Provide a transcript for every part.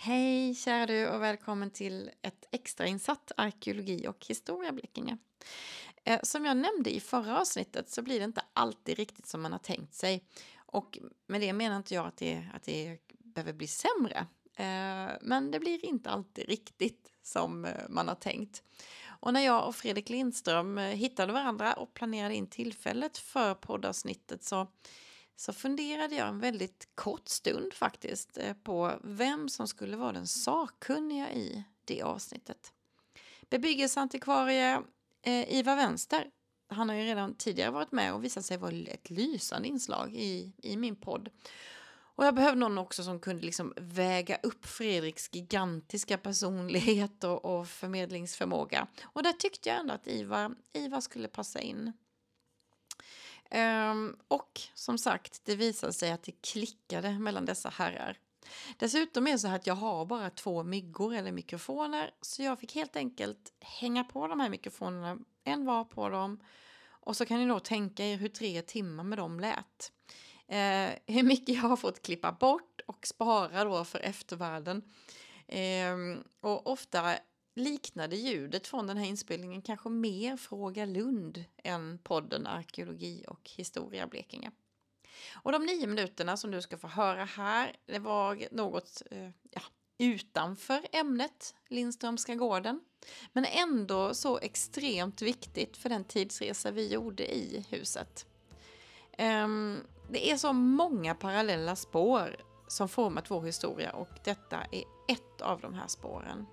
Hej kära du och välkommen till ett extrainsatt arkeologi och historia Blekinge. Eh, som jag nämnde i förra avsnittet så blir det inte alltid riktigt som man har tänkt sig. Och med det menar inte jag att det, att det behöver bli sämre. Eh, men det blir inte alltid riktigt som eh, man har tänkt. Och när jag och Fredrik Lindström hittade varandra och planerade in tillfället för poddavsnittet så så funderade jag en väldigt kort stund faktiskt eh, på vem som skulle vara den sakkunniga i det avsnittet. Bebyggelseantikvarie eh, Ivar Vänster, han har ju redan tidigare varit med och visat sig vara ett lysande inslag i, i min podd. Och jag behövde någon också som kunde liksom väga upp Fredriks gigantiska personlighet och, och förmedlingsförmåga. Och där tyckte jag ändå att Ivar, Ivar skulle passa in. Um, och som sagt, det visade sig att det klickade mellan dessa herrar. Dessutom är det så här att jag har bara två myggor eller mikrofoner så jag fick helt enkelt hänga på de här mikrofonerna, en var på dem och så kan ni då tänka er hur tre timmar med dem lät. Eh, hur mycket jag har fått klippa bort och spara då för eftervärlden. Eh, och ofta liknade ljudet från den här inspelningen kanske mer Fråga Lund än podden Arkeologi och historia Blekinge. Och de nio minuterna som du ska få höra här, det var något eh, ja, utanför ämnet Lindströmska gården. Men ändå så extremt viktigt för den tidsresa vi gjorde i huset. Um, det är så många parallella spår som format vår historia och detta är ett av de här spåren.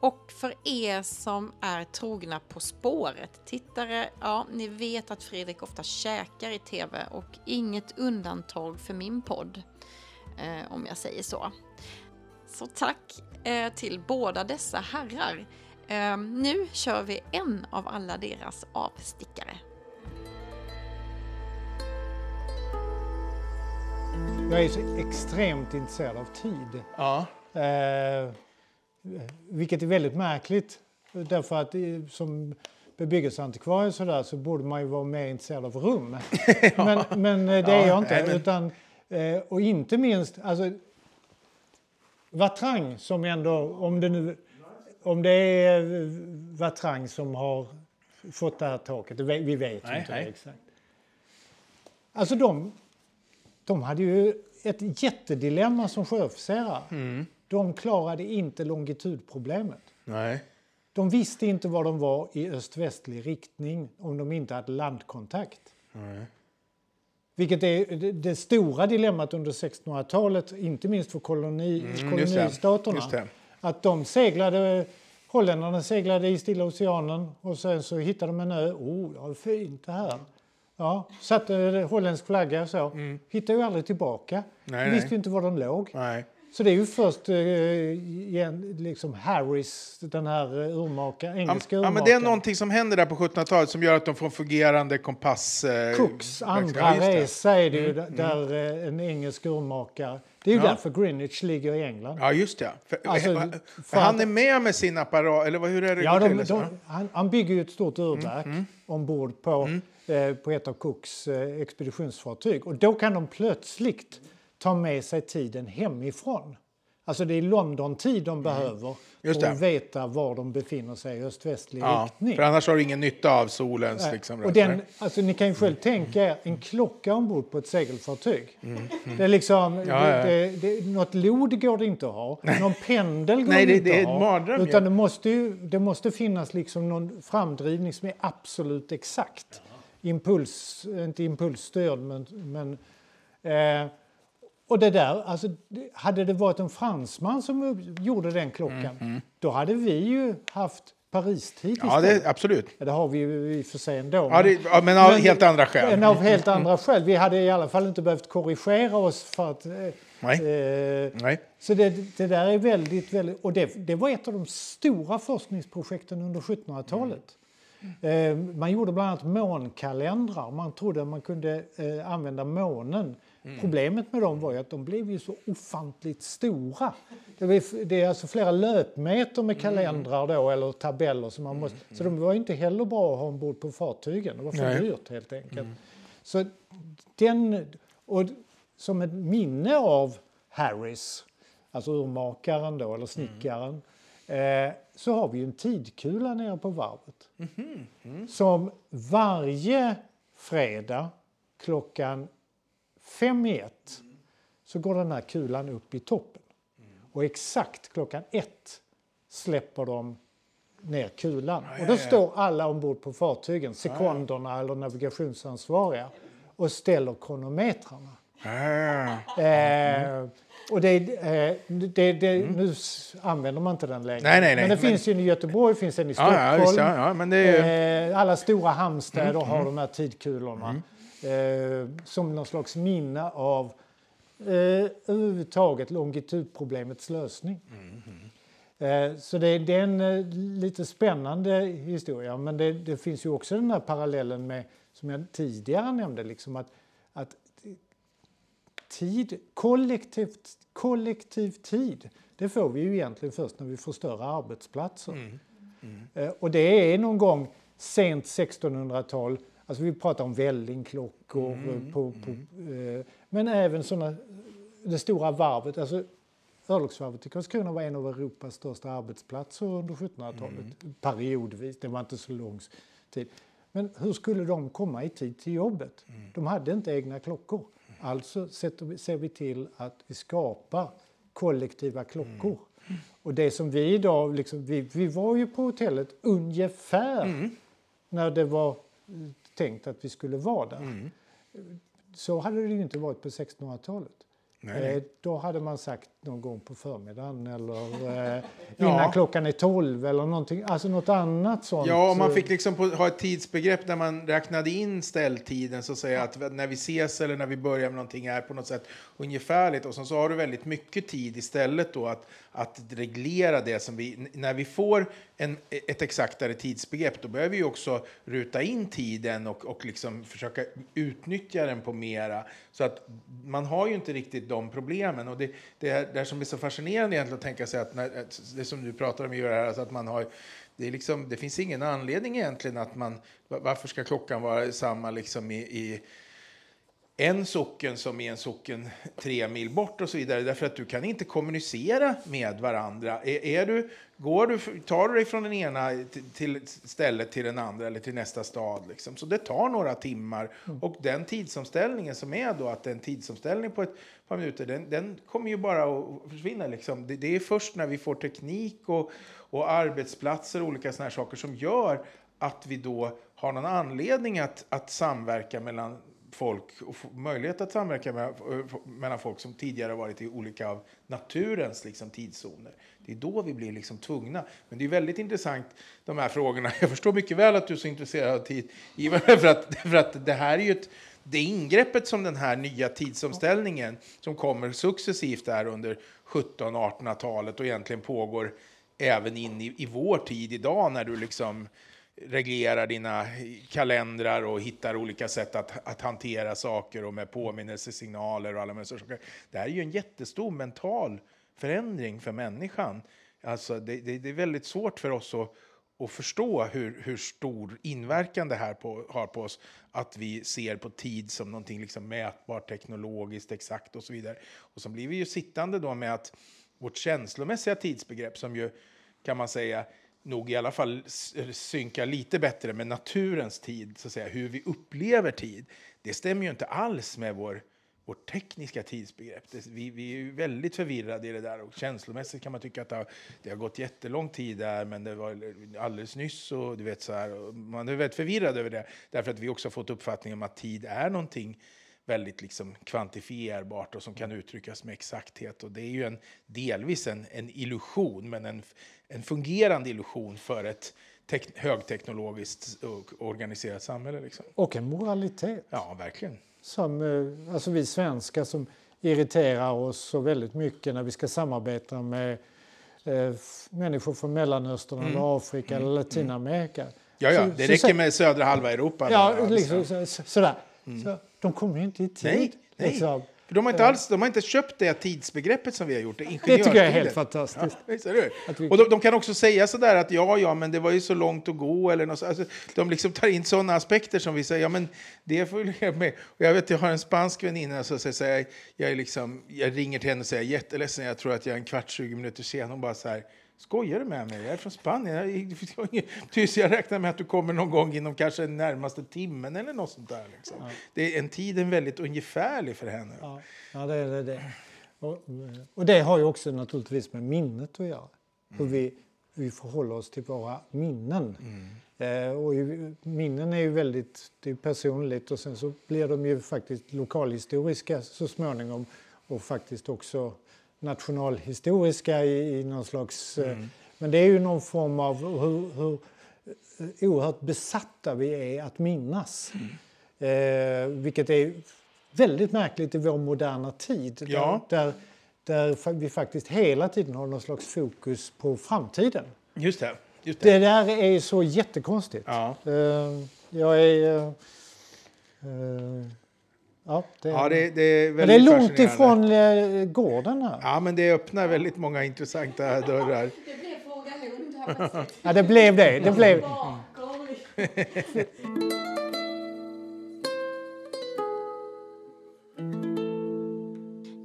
Och för er som är trogna På spåret tittare, ja, ni vet att Fredrik ofta käkar i tv och inget undantag för min podd, eh, om jag säger så. Så tack eh, till båda dessa herrar. Eh, nu kör vi en av alla deras avstickare. Jag är så extremt intresserad av tid. Ja. Eh, vilket är väldigt märkligt. Därför att som bebyggelseantikvarie så, där, så borde man ju vara mer intresserad av rum. ja. men, men eh, det är jag inte. men... Utan, eh, och inte minst, alltså, Vatrang som ändå, om det nu om det är Vatrang som har fått det här taket, vi vet nej, inte nej. exakt. Alltså de, de hade ju ett jättedilemma som sjöofficerare. Mm. De klarade inte longitudproblemet. Nej. De visste inte var de var i öst-västlig riktning om de inte hade landkontakt. Nej. Vilket är det, stora dilemmat under 1600-talet, inte minst för koloni, mm, kolonistaterna. Just det. Att de seglade, holländarna seglade i Stilla oceanen och sen så hittade de en ö. Oh, ja, fint det här. Ja, satte holländsk flagga så. Mm. Hittade ju aldrig tillbaka. Nej, visste ju inte var de låg. Nej. Så det är ju först eh, liksom Harris, den här eh, urmakaren, engelska urmakaren. Ja, men det är någonting som händer där på 1700-talet som gör att de får en fungerande kompass. Eh, Cooks andra ja, resa är det ju, mm, där mm. en engelsk urmakare det är ju ja. därför Greenwich ligger i England. Ja, just det. För, alltså, för han är med med sin apparat, eller hur är det ja, de, de, han, han, bygger ju ett stort urverk mm, mm. ombord på, mm. eh, på ett av Cooks eh, expeditionsfartyg. Och då kan de plötsligt ta med sig tiden hemifrån. Alltså det är London-tid de mm. behöver för att veta var de befinner sig i öst-västlig ja, riktning. För annars har du ingen nytta av solens... Liksom, och den, alltså, ni kan ju själv tänka er en klocka ombord på ett segelfartyg. Mm, mm. Det är liksom, ja, ja. Det, det, något lod går det inte att ha, någon pendel går Nej, det, inte att ha. Mardröm, utan det måste, ju, det måste finnas liksom någon framdrivning som är absolut exakt. Impuls, inte impulsstörd, men... men eh, och det där, alltså, hade det varit en fransman som gjorde den klockan, mm, mm. då hade vi ju haft Paristid Ja, det, absolut. Ja, det har vi ju i och för sig ändå. Ja, det, ja, men av men, helt andra skäl. Men av helt mm, andra skäl. Vi hade i alla fall inte behövt korrigera oss för att... Eh, Nej. Eh, Nej. Så det, det, där är väldigt, väldigt... Och det, det var ett av de stora forskningsprojekten under 1700-talet. Mm. Eh, man gjorde bland annat månkalendrar. Man trodde att man kunde eh, använda månen Mm. Problemet med dem var att de blev ju så ofantligt stora. Det, var, det är alltså flera löpmeter med kalendrar då, eller tabeller. Som man måste, mm. Så de var inte heller bra att ha ombord på fartygen. Det var för Nej. dyrt helt enkelt. Mm. Så den, och som ett minne av Harris alltså urmakaren då, eller snickaren, eh, så har vi en tidkula nere på varvet. Som varje fredag klockan fem i ett så går den här kulan upp i toppen. Och exakt klockan ett släpper de ner kulan. Och då står alla ombord på fartygen, sekonderna eller navigationsansvariga, och ställer kronometrarna. Eh, och det, eh, det, det, nu s- använder man inte den längre. Nej, nej, nej, men det men- finns ju i Göteborg, finns en i Ja, Stockholm. ja, visst, ja, ja, men det är eh, alla stora hamnstäder Mm, har de här tidkulorna. Eh, som någon slags minne av eh, överhuvudtaget longitudproblemets lösning. Eh, Så det, det är en eh, lite spännande historia. Men det, det finns ju också den här parallellen med, som jag tidigare nämnde, liksom att, att tid, kollektivt, kollektiv tid, det får vi ju egentligen först när vi får större arbetsplatser. Eh, Och det är någon gång sent 1600-tal, alltså vi pratar om vällingklockor, eh, på, på, eh, men även såna, det stora varvet, alltså Örlogsvarvet i Karlskrona var en av Europas största arbetsplatser under 1700-talet, periodvis, det var inte så lång tid. Men hur skulle de komma i tid till jobbet? De hade inte egna klockor. Alltså ser vi till att vi skapar kollektiva klockor. Och det som vi idag, liksom, vi, vi var ju på hotellet ungefär när det var eh, tänkt att vi skulle vara där. Så hade det ju inte varit på 1600-talet. Nej, nej. Eh, då hade man sagt någon gång på förmiddagen eller eh, Ja. innan klockan är 12 eller någonting, alltså något annat sånt. Ja, man eh, fick liksom på, ha ett tidsbegrepp där man räknade in ställtiden så att säga att när vi ses eller när vi börjar med någonting är på något sätt ungefärligt och sen så har du väldigt mycket tid istället då att, att reglera det som vi, när vi får en, ett exaktare tidsbegrepp då behöver vi också ruta in tiden och, och liksom försöka utnyttja den på mera så att man har ju inte riktigt de problemen. Och det, det, är, det som är så fascinerande egentligen att tänka sig att när, det som du pratar om Göran, här, alltså att man har det, är liksom, det finns ingen anledning egentligen att man... Varför ska klockan vara samma liksom i, i en socken som i en socken tre mil bort och så vidare. Därför att du kan inte kommunicera med varandra. Är, är du, går du, tar du dig från den ena till, till stället till den andra eller till nästa stad. Liksom. Så det tar några timmar. Och den tidsomställningen som är då att en tidsomställning på ett par minuter, den, den kommer ju bara att försvinna. Liksom. Det, det är först när vi får teknik och, och arbetsplatser och olika såna här saker som gör att vi då har någon anledning att, att samverka mellan folk och möjlighet att samverka med, mellan folk som tidigare varit i olika av naturens liksom, tidszoner. Det är då vi blir liksom tvungna. Men det är väldigt intressant de här frågorna. Jag förstår mycket väl att du är så intresserad av tid, för att, för att det här är ju ett det ingreppet som den här nya tidsomställningen som kommer successivt där under 1700-1800-talet och egentligen pågår även in i, i vår tid idag när du liksom reglerar dina kalendrar och hittar olika sätt att, att hantera saker och med påminnelsesignaler och alla möjliga saker. Det här är ju en jättestor mental förändring för människan. Alltså det, det, det är väldigt svårt för oss att, att förstå hur, hur stor inverkan det här på, har på oss. Att vi ser på tid som någonting liksom mätbart, teknologiskt, exakt och så vidare. Och så blir vi ju sittande då med att vårt känslomässiga tidsbegrepp som ju kan man säga nog i alla fall synka synkar lite bättre med naturens tid, så att säga, hur vi upplever tid. Det stämmer ju inte alls med vår, vårt tekniska tidsbegrepp. Det, vi, vi är ju väldigt förvirrade i det där och känslomässigt kan man tycka att det har, det har gått jättelång tid där, men det var alldeles nyss och du vet så här. och Man är väldigt förvirrad över det, därför att vi också har fått uppfattningen om att tid är någonting väldigt liksom kvantifierbart och som kan uttryckas med exakthet. Och det är ju en, delvis en, en illusion, men en, en fungerande illusion för ett tek, högteknologiskt och organiserat samhälle. Liksom. Och en moralitet. Ja, verkligen. Som, eh, alltså vi svenskar som irriterar oss så väldigt mycket när vi ska samarbeta med eh, människor från Mellanöstern eller Afrika eller Latinamerika. Mm. Ja, ja, Så- det så räcker med södra halva Europa. Ja, där, liksom, så. så, så, sådär. Så, de kommer ju inte i tid. Nej, nej. Liksom. För de har inte alls de har inte köpt det tidsbegreppet som vi har gjort. Det, Det tycker jag är helt fantastiskt. Ja, Och de, de kan också säga sådär att ja, ja, men det var ju så långt att gå. Eller något, så- alltså, de liksom tar in sådana aspekter som vi säger, ja men det får vi leva med. Och jag vet, jag har en spansk väninna som säger så här, jag, är liksom, jag ringer till henne och säger jätteledsen, jag tror att jag är en kvart, 20 minuter sen. Hon bara så här, skojar du med mig? Jag är från Spanien. Jag, jag, räknar med att du kommer någon gång inom kanske den närmaste timmen eller något sånt där. Liksom. Det är en tiden väldigt ungefärlig för henne. Ja, ja det är det. det. Och, och det har ju också naturligtvis med minnet att göra. Hur vi, vi förhåller oss till våra minnen. Eh, och ju, minnen är ju väldigt det är personligt och sen så blir de ju faktiskt lokalhistoriska så småningom och faktiskt också nationalhistoriska i, i någon slags... Eh, men det är ju någon form av hur, hur eh, oerhört besatta vi är att minnas. Eh, vilket är väldigt märkligt i vår moderna tid. Ja. Där, där, vi faktiskt hela tiden har någon slags fokus på framtiden. Just det. Just det. Det där är så jättekonstigt. Ja. Eh, jag är... eh, eh, ja, det, Ja, det, det är men väldigt det är långt ifrån eh, gården här. Ja, men det öppnar väldigt många intressanta dörrar. Det blev fråga Lund här. Ja, det blev det. det blev.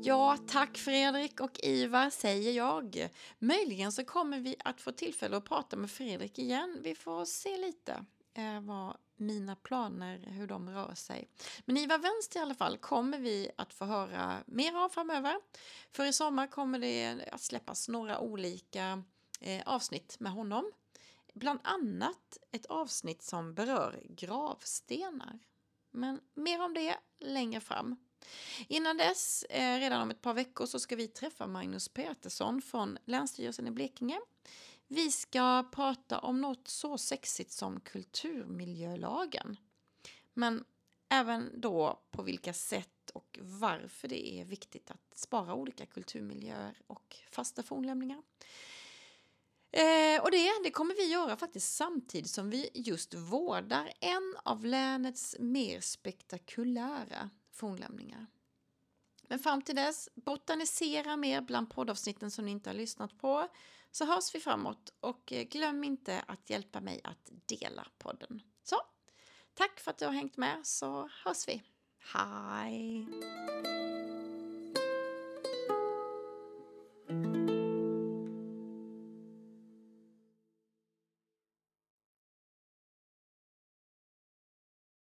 Ja, tack Fredrik och Ivar säger jag. Möjligen så kommer vi att få tillfälle att prata med Fredrik igen. Vi får se lite eh, vad mina planer, hur de rör sig. Men Ivar Vänster i alla fall kommer vi att få höra mer av framöver. För i sommar kommer det att släppas några olika eh, avsnitt med honom. Bland annat ett avsnitt som berör gravstenar. Men mer om det längre fram. Innan dess, eh, redan om ett par veckor, så ska vi träffa Magnus Petersson från Länsstyrelsen i Blekinge. Vi ska prata om något så sexigt som kulturmiljölagen. Men även då på vilka sätt och varför det är viktigt att spara olika kulturmiljöer och fasta fornlämningar. Eh, och det, det kommer vi göra faktiskt samtidigt som vi just vårdar en av länets mer spektakulära fornlämningar. Men fram till dess, botanisera mer bland poddavsnitten som ni inte har lyssnat på. Så hörs vi framåt och eh, glöm inte att hjälpa mig att dela podden. Så, tack för att du har hängt med så hörs vi. Hej!